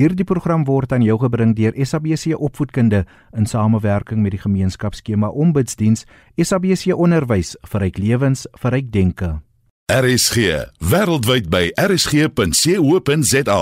Hierdie program word aan jou gebring deur SABC Opvoedkunde in samewerking met die gemeenskapsskema Ombudsdiens SABC Onderwys vir ryk lewens vir ryk denke. RSG wêreldwyd by rsg.co.za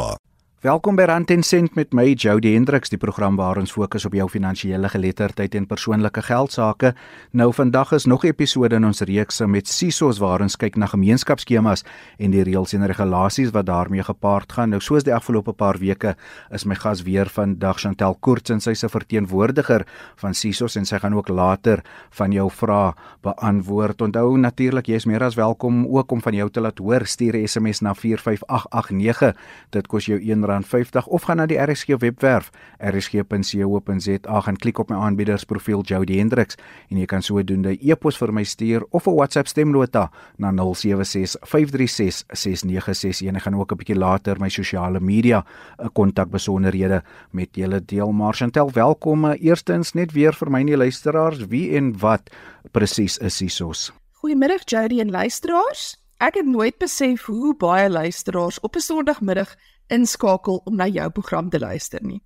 Welkom by Rand en Sent met my Jody Hendriks, die program waar ons fokus op jou finansiële geletterdheid en persoonlike geldsaake. Nou vandag is nog 'n episode in ons reeks met SISOs waar ons kyk na gemeenskapsskemas en die reëls en regulasies wat daarmee gepaard gaan. Nou soos die afgelope paar weke is my gas weer vandag Chantel Koorts en sy's 'n verteenwoordiger van SISOs en sy gaan ook later van jou vrae beantwoord. Onthou natuurlik jy is meer as welkom ook om van jou te laat hoor. Stuur 'n SMS na 45889. Dit kos jou 1 R50 of gaan na die RSG webwerf rsg.co.za en klik op my aanbiedersprofiel Jody Hendriks en jy kan sodoende e-pos vir my stuur of 'n WhatsApp stemnota na 0765366961 en ek gaan ook 'n bietjie later my sosiale media 'n kontak besonderhede met julle deel. Marchantel, welkom. Eerstens net weer vir my en die luisteraars, wie en wat presies is SISOS? Goeiemiddag Jody en luisteraars. Ek het nooit besef hoe baie luisteraars op 'n Sondagmiddag inskakel om na jou program te luister nie.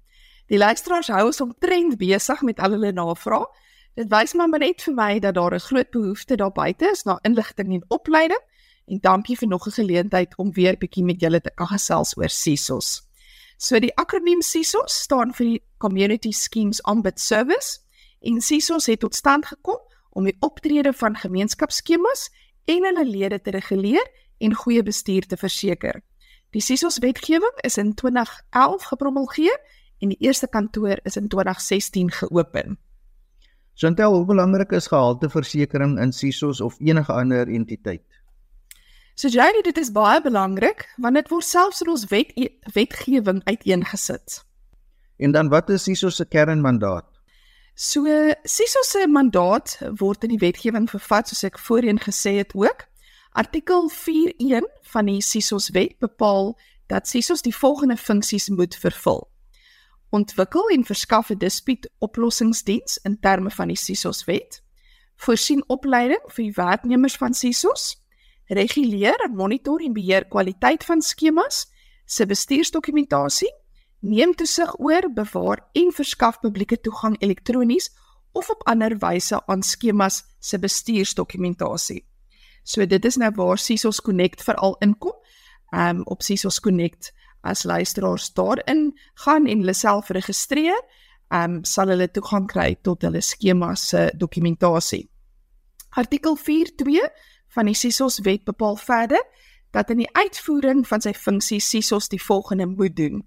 Die luisteraars hou ons omtrent besig met al hulle navrae. Dit wys maar net vir my dat daar 'n groot behoefte daar buite is na inligting en opleiding en dankie vir nog 'n geleentheid om weer bietjie met julle te kan gesels oor SISOS. So die akroniem SISOS staan vir die Community Schemes Ombud Service en SISOS het tot stand gekom om die optrede van gemeenskapsskemas en hulle lede te reguleer en goeie bestuur te verseker. Die SISOS wetgewing is in 2011 gepromulgeer en die eerste kantoor is in 2016 geopen. Chantel, hoe belangrik is gehalteversekering in SISOS of enige ander entiteit? So weet dit is baie belangrik want dit word selfs in ons wet wetgewing uiteengesit. En dan wat is SISOS se kernmandaat? So SISOS se mandaat word in die wetgewing vervat soos ek voorheen gesê het ook. Artikel 41 van die SISOS wet bepaal dat SISOS die volgende funksies moet vervul. Ontwikkel en verskaf 'n dispuutoplossingsdiens in terme van die SISOS wet. Voorsien opleiding vir die werknemers van SISOS. Reguleer en monitor en beheer kwaliteit van skemas se bestuursdokumentasie. Neem toesig oor, bewaar en verskaf publieke toegang elektronies of op ander wyse aan skemas se bestuursdokumentasie. So dit is nou waar Sisos Connect veral inkom. Ehm um, op Sisos Connect as luisteraars daarin gaan en hulle self registreer, ehm um, sal hulle toegang kry tot hulle skema se dokumentasie. Artikel 4.2 van die Sisos wet bepaal verder dat in die uitvoering van sy funksie Sisos die volgende moet doen: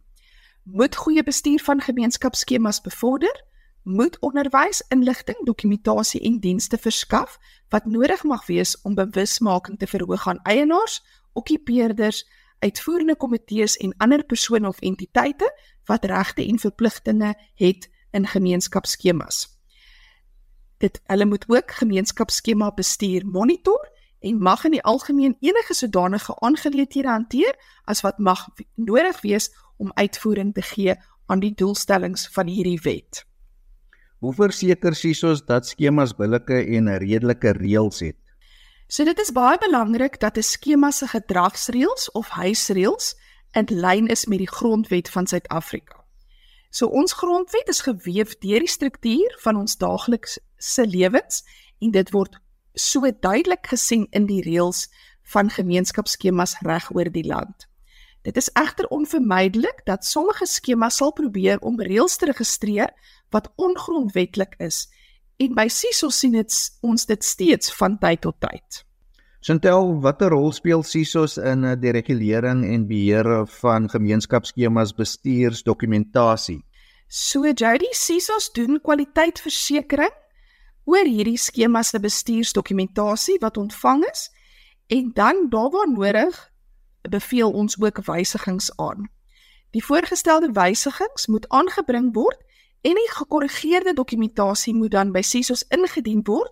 moet goeie bestuur van gemeenskapsskemas bevorder, moet onderwys, inligting, dokumentasie en dienste verskaf wat nodig mag wees om bewusmaking te verhoog aan eienaars, okkupeerders, uitvoerende komitees en ander persone of entiteite wat regte en verpligtinge het in gemeenskapsskemas. Dit hulle moet ook gemeenskapsskema bestuur monitor en mag in die algemeen enige sodanige aangeleenthede hanteer as wat mag nodig wees om uitvoering te gee aan die doelstellings van hierdie wet. Hoe verseker SISOS dat skemas billike en redelike reëls het? So dit is baie belangrik dat 'n skema se gedragsreëls of huisreëls in lyn is met die grondwet van Suid-Afrika. So ons grondwet is gewewe deur die struktuur van ons daaglikse lewens en dit word so duidelik gesien in die reëls van gemeenskapsskemas reg oor die land. Dit is egter onvermydelik dat sommige skemas sal probeer om reëls te registreer wat ongrondwetlik is en by SISO sien dit ons dit steeds van tyd tot tyd. Chantel, watter rol speel SISOs in eh, die regulering en beheer van gemeenskapsskemas bestuursdokumentasie? So Jody, SISOs doen kwaliteitversekering oor hierdie skemas se bestuursdokumentasie wat ontvang is en dan daar waar nodig beveel ons ook wysigings aan. Die voorgestelde wysigings moet aangebring word en die gekorrigeerde dokumentasie moet dan by SISOS ingedien word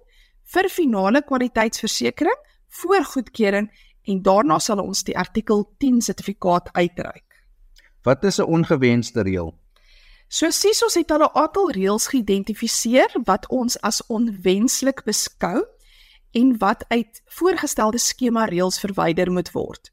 vir finale kwaliteitsversekering voor goedkeuring en daarna sal ons die artikel 10 sertifikaat uitreik. Wat is 'n ongewenste reël? So SISOS het al 'n aantal reëls geïdentifiseer wat ons as onwenslik beskou en wat uit voorgestelde skema reëls verwyder moet word.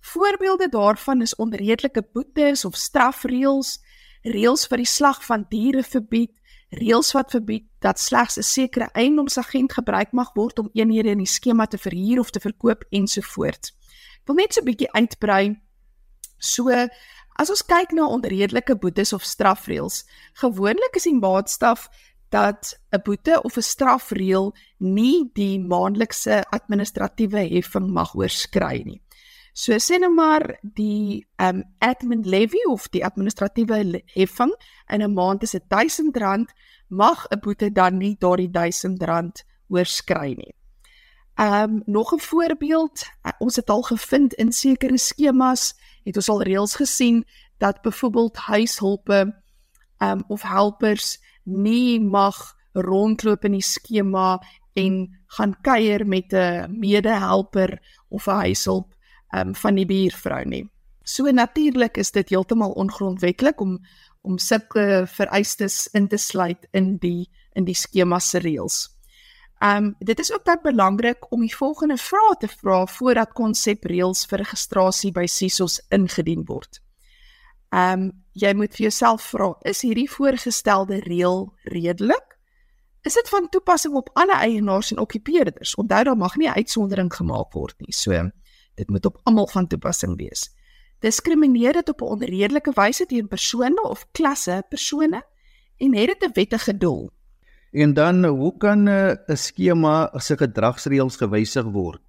Voorbeelde daarvan is onredelike boetes of strafreëls, reëls vir die slag van diere verbied, reëls wat verbied dat slegs 'n sekere eiendomsagent gebruik mag word om eenhede in die skema te verhuur of te verkoop ensovoorts. Ek wil net so 'n bietjie uitbrei. So as ons kyk na onredelike boetes of strafreëls, gewoonlik is die maatstaf dat 'n boete of 'n strafreël nie die maandelikse administratiewe heffing mag oorskry nie. So sê nou maar die um admin levy of die administratiewe heffing in 'n maand is R1000 mag 'n boete dan nie daardie R1000 oorskry nie. Um nog 'n voorbeeld, uh, ons het al gevind in sekere skemas, het ons al reëls gesien dat byvoorbeeld huishulpe um of helpers nie mag rondloop in die skema en gaan kuier met 'n medehelper of 'n huishulp um, van die buurvrou nie. So natuurlik is dit heeltemal ongrondwettig om om sulke vereistes in te sluit in die in die skema se reëls. Um dit is ook baie belangrik om die volgende vrae te vra voordat konsepreëls vir registrasie by SISOS ingedien word. Um jy moet vir jouself vra, is hierdie voorgestelde reël redelik? Is dit van toepassing op ander eienaars en okkupeerders? Onthou daar mag nie uitsondering gemaak word nie. So Dit moet op almal van toepassing wees. Diskrimineer dit op 'n onredelike wyse teen persone of klasse persone en het dit 'n wettige doel. En dan hoe kan 'n skema se gedragsreëls gewysig word?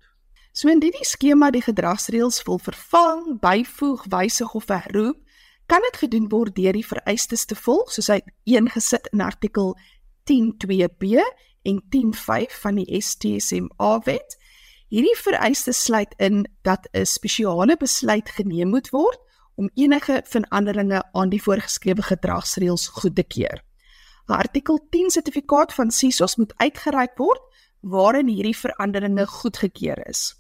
So indien die skema die gedragsreëls wil vervang, byvoeg, wysig of herroep, kan dit gedoen word deur die vereistes te volg, soos hy ingesit in artikel 10.2b en 10.5 van die STSMA wet Hierdie vereistes sluit in dat 'n spesiale besluit geneem moet word om enige veranderinge aan die voorgeskrewe gedragsreëls goed te keur. 'n Artikel 10 sertifikaat van SISOS moet uitgereik word waarin hierdie veranderinge goedgekeur is.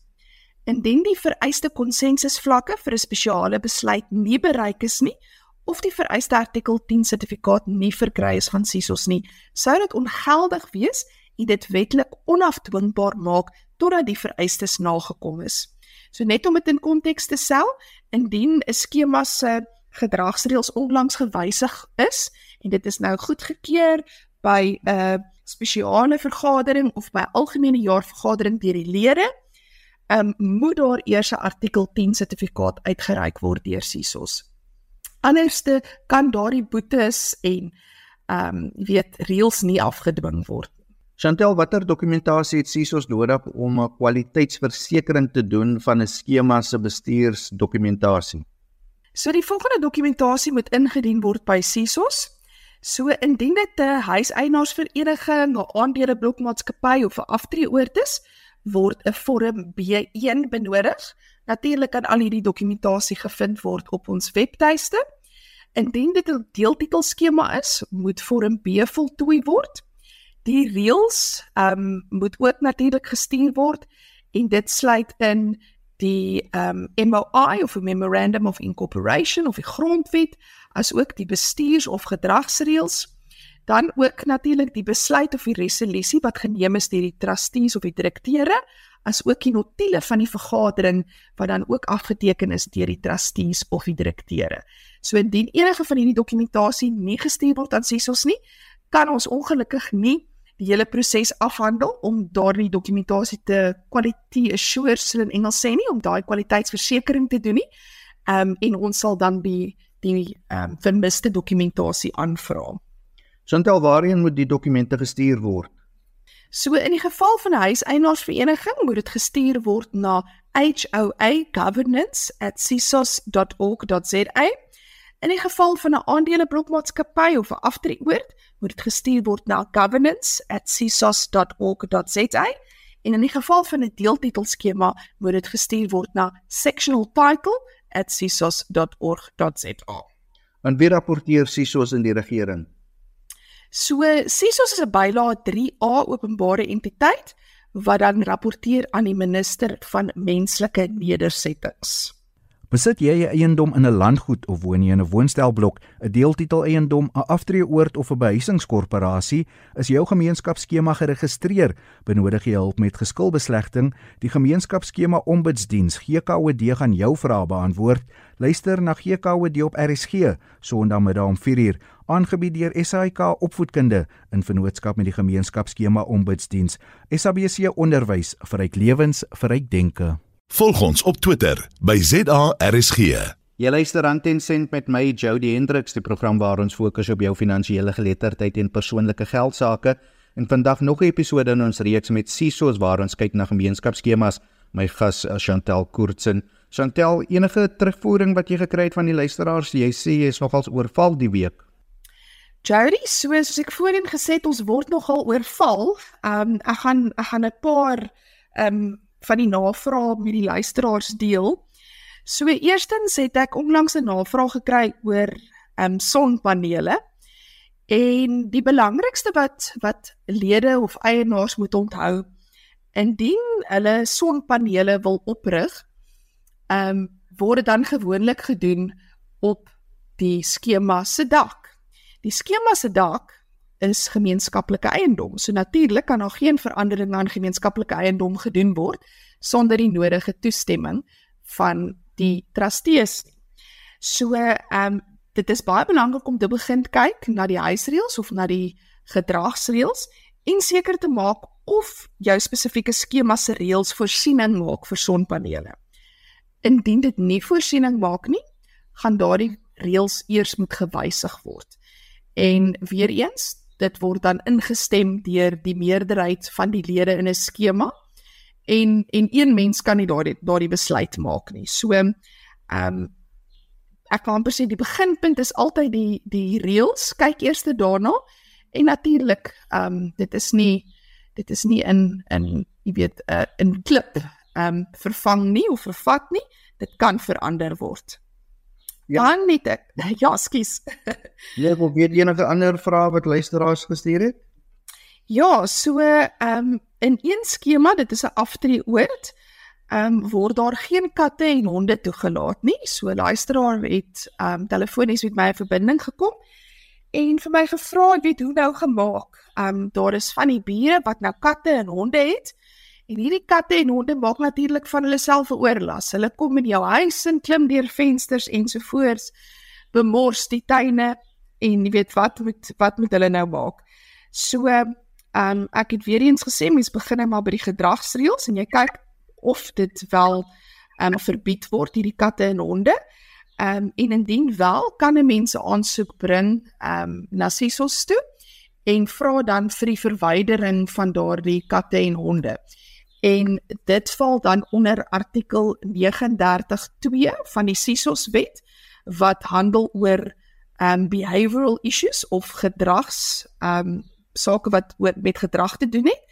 Indien die vereiste konsensusvlakke vir 'n spesiale besluit nie bereik is nie of die vereiste artikel 10 sertifikaat nie verkry is van SISOS nie, sou dit ongeldig wees en dit wetlik onafdwingbaar maak totdat die vereistes nagekom is. So net om dit in konteks te stel, indien 'n skema se gedragsreëls onlangs gewysig is en dit is nou goedgekeur by 'n spesiale vergadering of by algemene jaarvergadering deur die lede, um, moet daar eers 'n artikel 10 sertifikaat uitgereik word deur SISOS. Anderste kan daardie boetes en ehm um, weet reëls nie afgedwing word Chantel, watter dokumentasie het SISOS nodig om 'n kwaliteitsversekering te doen van 'n skema se bestuursdokumentasie? So die volgende dokumentasie moet ingedien word by SISOS. So indien dit 'n huiseienaarsvereniging, 'n aandeleblokmaatskappy of 'n aftreeoord is, word 'n vorm B1 benodig. Natuurlik kan al hierdie dokumentasie gevind word op ons webtuiste. Indien dit 'n deeltitelskema is, moet vorm B voltooi word. Die reëls ehm um, moet ook natuurlik gestuur word en dit sluit in die ehm um, MOI of Memorandum of Incorporation of die grondwet as ook die bestuurs- of gedragsreëls dan ook natuurlik die besluit of die resolusie wat geneem is deur die trustees of die direkteure as ook die notules van die vergadering wat dan ook afgeteken is deur die trustees of die direkteure. So indien enige van hierdie dokumentasie nie gestuur word aan SISOS nie, kan ons ongelukkig nie die hele proses afhandel om daardie dokumentasie te quality assure sal in Engels sê nie om daai kwaliteitsversekering te doen nie. Ehm um, en ons sal dan die die ehm um, vermiste dokumentasie aanvra. Chantal, waarheen moet die dokumente gestuur word? So in die geval van 'n huiseienaarsvereniging moet dit gestuur word na hoa.governance@cisos.org.za. In die geval van 'n aandeleblokmaatskappy of 'n aftreeoord moet dit gestuur word na governance@cisos.org.za en in die geval van 'n deeltitelskema moet dit gestuur word na sectionaltitle@cisos.org.za. En wie rapporteer CISOS in die regering? So CISOS is 'n bylae 3A openbare entiteit wat dan rapporteer aan die minister van menslike nedersettings. Besit jy 'n eiendom in 'n landgoed of woon jy in 'n woonstelblok, 'n deeltitel eiendom, 'n aftreeoord of 'n behuisingskorporasie, is jou gemeenskapsskema geregistreer, benodig jy hulp met geskilbeslegting, die gemeenskapsskema ombudsdiens GKOD gaan jou vrae beantwoord. Luister na GKOD op RSG Sondagmiddag om 4uur, aangebied deur SAIK Opvoedkunde in vennootskap met die gemeenskapsskema ombudsdiens. SABC Onderwys vir ryk lewens, vir ryk denke. Volg ons op Twitter by ZARSG. Jy luister aan Ten Cent met my Jody Hendriks, die program waar ons fokus op jou finansiële geletterdheid en persoonlike geld sake. En vandag nog 'n episode in ons reeks met Sisos waar ons kyk na gemeenskapsskemas. My gas is Chantel Koortsen. Chantel, enige terugvoering wat jy gekry het van die luisteraars? Jy sê jy is nogals oorval die week. Jody, soos ek voorheen gesê het, ons word nogal oorval. Um ek gaan ek gaan 'n paar um van die navrae met die luisteraars deel. So eerstens het ek onlangs 'n navraag gekry oor ehm um, sonpanele. En die belangrikste wat wat lede of eienaars moet onthou, indien hulle sonpanele wil oprig, ehm um, word dit dan gewoonlik gedoen op die skema se dak. Die skema se dak is gemeenskaplike eiendom. So natuurlik kan daar geen verandering aan gemeenskaplike eiendom gedoen word sonder die nodige toestemming van die trustees. So ehm um, dit is baie belangrik om te begin kyk na die huisreëls of na die gedragsreëls en seker te maak of jou spesifieke skema se reëls voorsiening maak vir sonpanele. Indien dit nie voorsiening maak nie, gaan daardie reëls eers moet gewysig word. En weer eens, dit word dan ingestem deur die meerderheid van die lede in 'n skema en en een mens kan nie daardie daardie besluit maak nie. So ehm um, ek kan amper sê die beginpunt is altyd die die reëls. Kyk eers daarna en natuurlik ehm um, dit is nie dit is nie in in jy weet uh, in klip ehm um, vervang nie of vervat nie. Dit kan verander word. Ja. Dan net ek. Ja, skus. Jy wil weet enige ander vrae wat luisteraars gestuur het? Ja, so ehm um, in een skema, dit is 'n aftreeoord, ehm um, word daar geen katte en honde toegelaat nie. So luisteraar het ehm um, telefonies met my 'n verbinding gekom en vir my gevra, ek weet hoe nou gemaak. Ehm um, daar is van die bure wat nou katte en honde het. En hierdie katte en honde maak natuurlik van hulle self 'n oorlas. Hulle kom in jou huis en klim deur vensters ensovoorts, bemors die tuine en jy weet wat moet wat moet hulle nou maak. So, ehm um, ek het weer eens gesê mens begin net maar by die gedragsreëls en jy kyk of dit wel ehm um, verbied word hierdie katte en honde. Ehm um, en indien wel, kan 'n mens 'n aansoek bring ehm um, na SISOS toe en vra dan vir die verwydering van daardie katte en honde en dit val dan onder artikel 39.2 van die SISOS wet wat handel oor um behavioral issues of gedrags um sake wat met gedrag te doen het.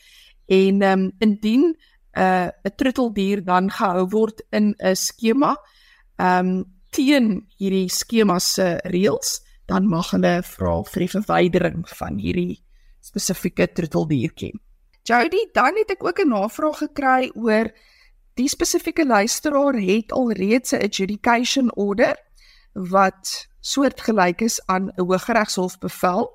En um indien 'n uh, 'n troeteldier dan gehou word in 'n skema um teen hierdie skema se reëls dan mag hulle vra vir die verwydering van hierdie spesifieke troeteldiertjie Jody, dan het ek ook 'n navraag gekry oor die spesifieke luisteraar het alreeds 'n adjudication order wat soortgelyk is aan 'n Hooggeregshof bevel.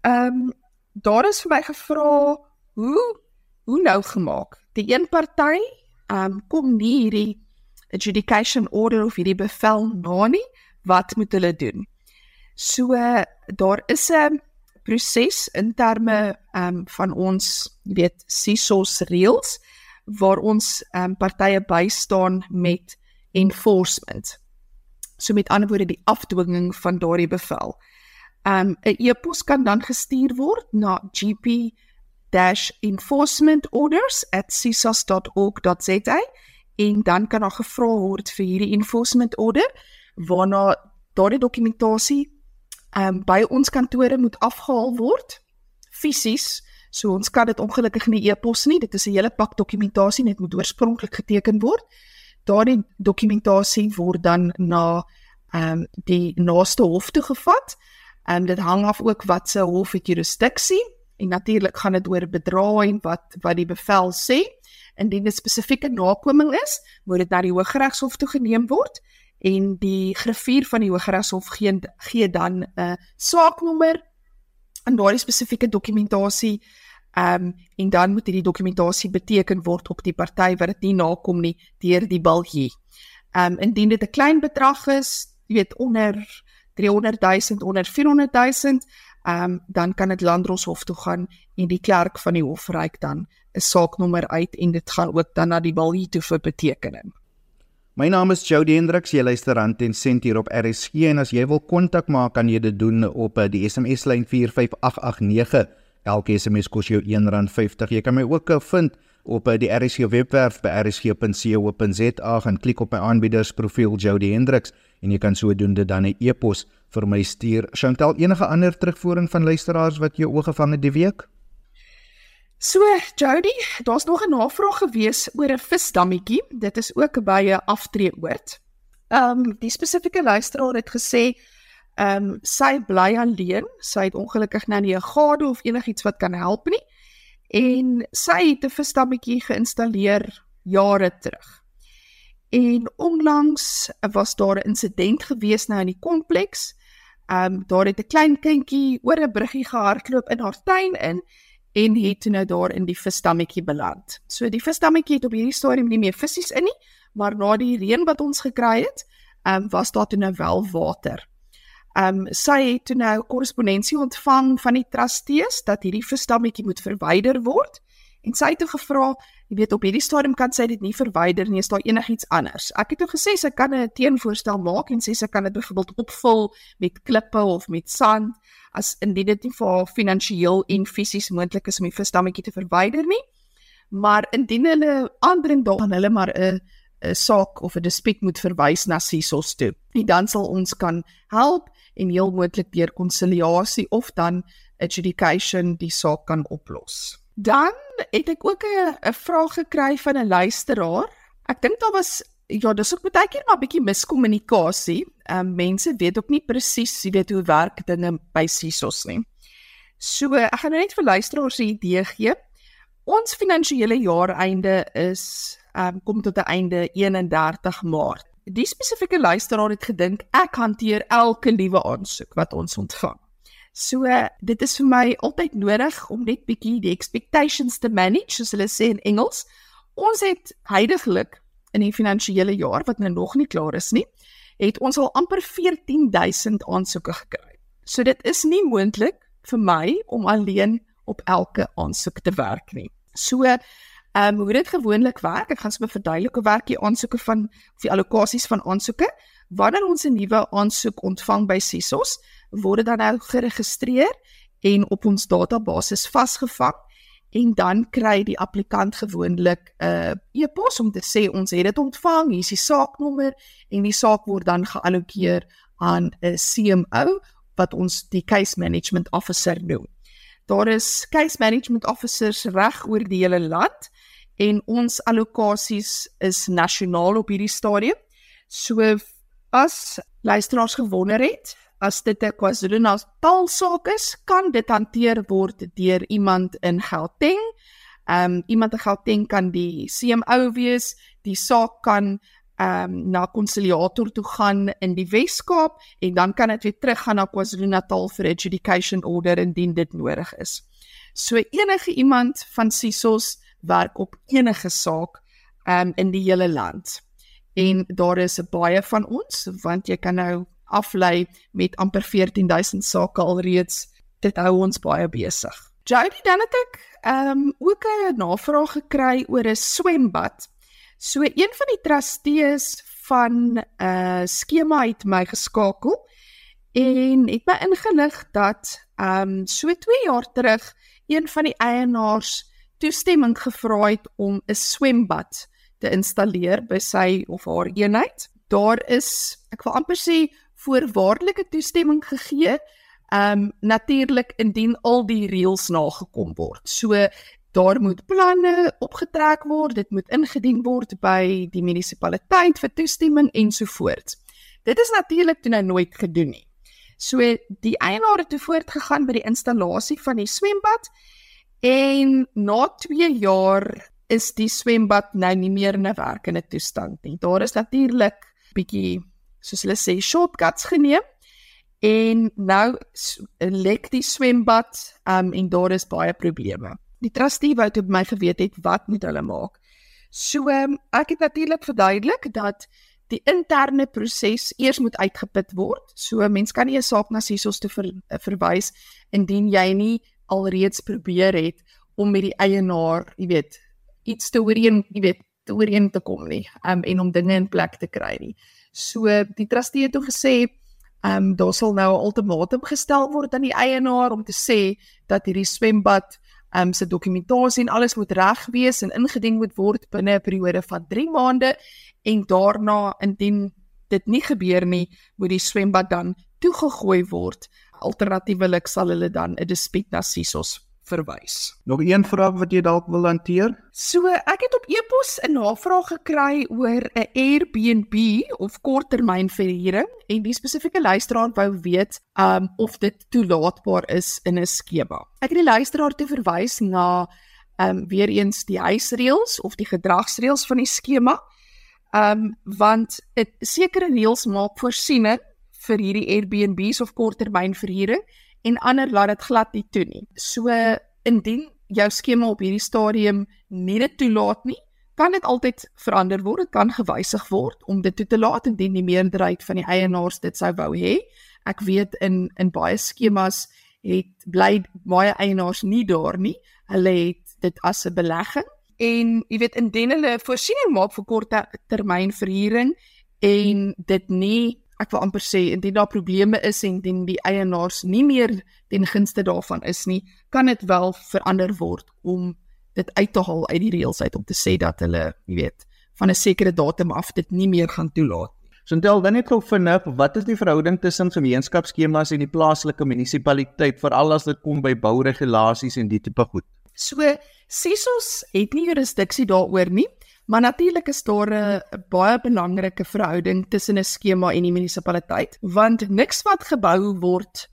Ehm um, daar is vir my gevra hoe hoe nou gemaak. Die een party ehm um, kom nie hierdie adjudication order of hierdie bevel na nie. Wat moet hulle doen? So daar is 'n proses in terme um, van ons weet CISOS reëls waar ons um, partye bystaan met enforcement. So met ander woorde die afdwinging van daardie bevel. Um 'n e-pos kan dan gestuur word na gp-enforcementorders@cisos.org.za en dan kan daar gevra word vir hierdie enforcement order waarna daardie dokumentasie um, by ons kantore moet afgehaal word fisies. So ons kan dit ongelukkig nie e-pos nie. Dit is 'n hele pak dokumentasie net moet oorspronklik geteken word. Daardie dokumentasie word dan na ehm um, die naaste hof toe gevat. En dit hang af ook wat se hof het jurisdiksie en natuurlik gaan dit oor bedrae en wat wat die bevel sê. indien dit spesifieke nakoming is, moet dit na die Hooggeregshof toe geneem word en die griffier van die Hooggeregshof gee gee dan 'n uh, saaknommer aan daardie spesifieke dokumentasie Ehm um, en dan moet hierdie dokumentasie beteken word op die party wat dit nie nakom nie deur die bilgie. Ehm um, indien dit 'n klein bedrag is, jy weet onder 300 000 onder 400 000, ehm um, dan kan dit Landdroshof toe gaan en die klerk van die hof reik dan 'n saaknommer uit en dit gaan ook dan na die bilgie toe vir betekening. My naam is Jody Hendriks, jy luister aan Ten Cent hier op RSG en as jy wil kontak maak kan jy dit doen op eh, die SMS lyn 45889 Elke SMS kos jou R1.50. Jy kan my ook eh, vind op eh, die RSG webwerf by rsg.co.za en klik op my aanbiedersprofiel Jody Hendriks en jy kan sodoende dan 'n e-pos vir my stuur. Chantel, enige ander terugvoering van luisteraars wat jou oog gevang het die week? So, Jody, daar's nog 'n navraag gewees oor 'n visdammetjie. Dit is ook by 'n aftreeoord. Ehm um, die spesifieke luisteraar het gesê Ehm um, sy bly alleen. Sy het ongelukkig nou nie 'n gade of enigiets wat kan help nie. En sy het 'n visstammetjie geïnstalleer jare terug. En onlangs was daar 'n insident gewees nou in die kompleks. Ehm um, daar het 'n klein kindjie oor 'n bruggie gehardloop in haar tuin in en het nou daar in die visstammetjie beland. So die visstammetjie het op hierdie stadium nie meer visse in nie, maar na die reën wat ons gekry het, ehm um, was daar toe nou wel water. Ehm um, sy het toe nou korrespondensie ontvang van die trustees dat hierdie verstammetjie moet verwyder word en sy het toe gevra, jy weet op hierdie stadium kan sy dit nie verwyder nie, is daar enigiets anders. Ek het toe gesê sy kan 'n teenvoorstel maak en sê sy kan dit byvoorbeeld opvul met klippe of met sand as indien dit nie vir haar finansiëel en fisies moontlik is om die verstammetjie te verwyder nie. Maar indien hulle aandring daaraan hulle maar 'n 'n saak of 'n dispuut moet verwys na SISOS toe. En dan sal ons kan help en heel moontlik deur konsiliasie of dan adjudication die saak kan oplos. Dan het ek ook 'n 'n vraag gekry van 'n luisteraar. Ek dink daar was ja, dis ook baie keer maar 'n bietjie miskommunikasie. Ehm um, mense weet ook nie presies, jy weet hoe werk dinge by SISOS nie. So, ek gaan nou net vir luisteraars 'n idee gee. Ons finansiële jaareinde is ehm um, kom tot 'n einde 31 Maart die spesifieke luisteraar het gedink ek hanteer elke liewe aansoek wat ons ontvang. So dit is vir my altyd nodig om net bietjie die expectations te manage, soos hulle sê in Engels. Ons het heidaglik in die finansiële jaar wat nou nog nie klaar is nie, het ons al amper 14000 aansoeke gekry. So dit is nie moontlik vir my om alleen op elke aansoek te werk nie. So Ehm um, hoe dit gewoonlik werk, ek gaan sommer verduidelik hoe werk die aansoeke van of die allokasies van aansoeke. Wanneer ons 'n nuwe aansoek ontvang by SISOS, word dit dan nou geregistreer en op ons database vasgevang en dan kry die applikant gewoonlik 'n uh, e-pos om te sê ons het dit ontvang, hier is die saaknommer en die saak word dan geallokeer aan 'n CMO wat ons die case management officer noem. Daar is case management officers reg oor die hele land en ons allokasies is nasionaal op hierdie stadium. So as luisteraars gewonder het, as dit 'n KwaZulu-Natal saak is, kan dit hanteer word deur iemand in Gauteng. Ehm um, iemand in Gauteng kan die CMO wees, die saak kan ehm um, na konsiliator toe gaan in die Wes-Kaap en dan kan dit weer teruggaan na KwaZulu-Natal vir adjudication order indien dit nodig is. So enige iemand van SISOS werk op enige saak um, in die hele land. En daar is baie van ons want jy kan nou aflei met amper 14000 sake alreeds. Dit hou ons baie besig. Jody dan het ek um ook 'n navraag gekry oor 'n swembad. So een van die trustees van 'n uh, skema het my geskakel en het my ingelig dat um so 2 jaar terug een van die eienaars toestemming gevra het om 'n swembad te installeer by sy of haar eenheid. Daar is, ek wil amper sê, voorwaardelike toestemming gegee. Ehm um, natuurlik indien al die reëls nagekom word. So daar moet planne opgetrek word, dit moet ingedien word by die munisipaliteit vir toestemming ensovoorts. Dit is natuurlik toe nou nooit gedoen nie. So die eienaar het toe voortgegaan by die installasie van die swembad En na 2 jaar is die swembad nou nie meer in 'n werkende toestand nie. Daar is natuurlik bietjie soos hulle sê shortcuts geneem en nou lek die swembad um, en daar is baie probleme. Die trustee wou toe my geweet het wat moet hulle maak. So um, ek het natuurlik verduidelik dat die interne proses eers moet uitgeput word. So mens kan nie 'n saak na SISOS toe ver, verwys indien jy nie alreeds probeer het om met die eienaar, jy weet, iets te ooreen, jy weet, te ooreen te kom nie, um, en om dinge in plek te kry nie. So die trustee het toe gesê, ehm um, daar sal nou 'n ultimatum gestel word aan die eienaar om te sê dat hierdie swembad ehm um, se dokumentasie en alles moet reg wees en ingedien moet word binne 'n periode van 3 maande en daarna indien dit nie gebeur nie, moet die swembad dan toegegooi word. Alternatiefelik sal hulle dan 'n dispuut na SISOS verwys. Nog een vraag wat jy dalk wil hanteer? So, ek het op e-pos 'n navraag gekry oor 'n Airbnb of korttermynverhuuring en die spesifieke luisteraar wou weet um of dit toelaatbaar is in 'n skema. Ek het die luisteraar toe verwys na um weer eens die huisreëls of die gedragsreëls van die skema. Um want 'n sekere reëls maak voorsiening vir hierdie Airbnbs of korttermynverhuuring en ander laat dit glad nie toe nie. So indien jou skema op hierdie stadium nie dit toelaat nie, kan dit altyd verander word, dit kan gewysig word om dit toe te laat indien die meerderheid van die eienaars dit sou wou hê. Ek weet in in baie skemas het bly baie eienaars nie daar nie. Hulle het dit as 'n belegging en jy weet indien hulle voorsiening maak vir korttermynverhuuring en dit nie ek wil amper sê indien daar probleme is en indien die eienaars nie meer ten gunste daarvan is nie, kan dit wel verander word om dit uit te haal uit die reëls uit om te sê dat hulle, jy weet, van 'n sekere datum af dit nie meer gaan toelaat. Sontel, dan net gou vinnig, wat is die verhouding tussen gemeenskapsskemas en die plaaslike munisipaliteit veral as dit kom by bouregulasies en die tipe goed? So, SISOS het nie jurisdiksie daaroor nie. Maar natuurlik is daar 'n baie belangrike verhouding tussen 'n skema en die munisipaliteit, want niks wat gebou word,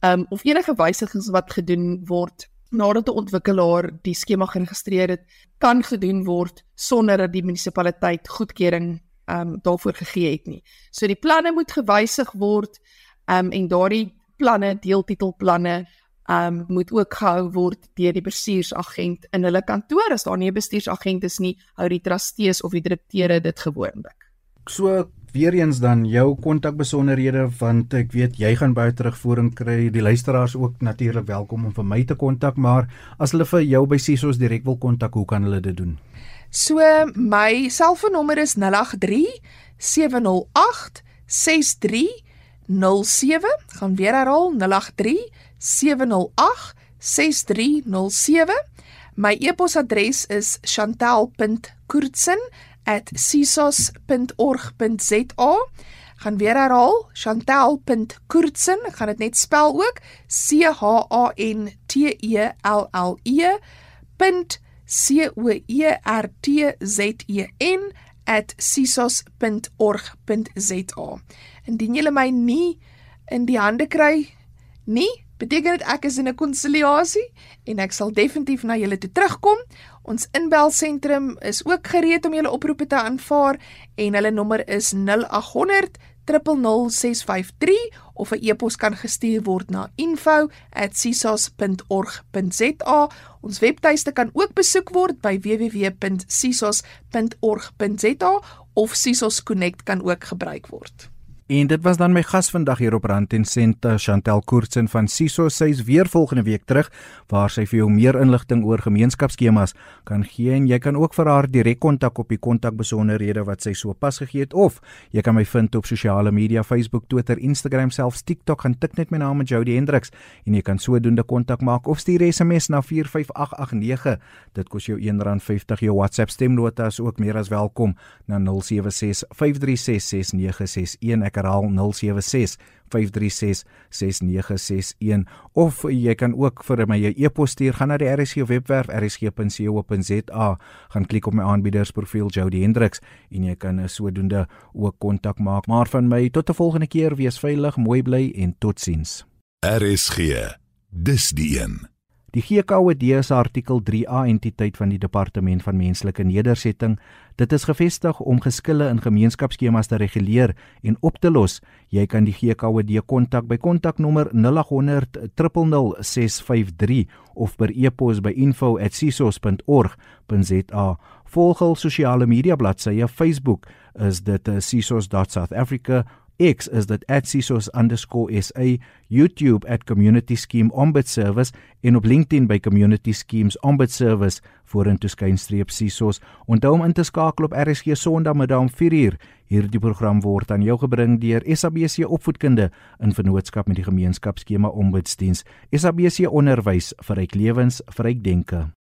um, of enige wysigings wat gedoen word nadat 'n ontwikkelaar die skema geregistreer het, kan gedoen word sonder dat die munisipaliteit goedkeuring um, daarvoor gegee het nie. So die planne moet gewysig word um, en daardie planne, deeltitelplanne, um moet ook gehou word deur die bestuursagent in hulle kantoor as daar nie 'n bestuursagent is nie hou die trustees of die direkteure dit gewoonlik. So weer eens dan jou kontakbesonderhede want ek weet jy gaan baie terugvoering kry die luisteraars ook natuurlik welkom om vir my te kontak maar as hulle vir jou by Sisos direk wil kontak hoe kan hulle dit doen? So my selfoonnommer is 083 708 6307 gaan weer herhaal 083 7086307. My e-posadres is chantel.koortsen@sisos.org.za. Gaan weer herhaal, chantel.koortsen, ek gaan dit net spel ook, C H A N T E L L E. C O E R T Z E N @sisos.org.za. Indien jy my nie in die hande kry nie, beteken dit ek is in 'n konsiliasie en ek sal definitief na julle toe terugkom. Ons inbelsentrum is ook gereed om julle oproepe te aanvaar en hulle nommer is 0800 00653 of 'n e-pos kan gestuur word na info@sisos.org.za. Ons webtuiste kan ook besoek word by www.sisos.org.za of Sisos Connect kan ook gebruik word. En dit was dan my gas vandag hier op Rand en Sente Chantel Koortsen van Siso. Sy is weer volgende week terug waar sy vir jou meer inligting oor gemeenskapsskemas kan gee en jy kan ook vir haar direk kontak op die kontakbesonderhede wat sy so pas gegee het of jy kan my vind op sosiale media Facebook, Twitter, Instagram, selfs TikTok. Gaan tik net my naam met Jody Hendriks en jy kan sodoende kontak maak of stuur SMS na 45889. Dit kos jou R1.50. Jou WhatsApp stemnota is ook meer as welkom na 076 536 6961 herhaal 076 536 6961 of jy kan ook vir my 'n e-pos stuur gaan na die RSG webwerf rsg.co.za gaan klik op my aanbiedersprofiel Jody Hendriks en jy kan sodoende ook kontak maak. Maar van my tot 'n volgende keer. Wees veilig mooi bly en totsiens. RSG dis die een Die GKOD is artikel 3A entiteit van die Departement van Menslike Nedersetting. Dit is gevestig om geskille in gemeenskapsskemas te reguleer en op te los. Jy kan die GKOD kontak by kontaknommer 0800 000 653 of per e-pos by info@sisos.org.za. Volg hul sosiale media bladsye Facebook is dit sisos.southafrica X is dit @sisos_sa, YouTube @community scheme ombud service en op LinkedIn by community schemes ombud service vorentoe skynstreep sisos. Onthou om in te skakel op RSG Sondagmiddag om 4uur. Hierdie program word aan jou gebring deur SABC Opvoedkunde in vennootskap met die gemeenskapsskema Ombudsdiens. SABC Onderwys vir ryk lewens, vir ryk denke.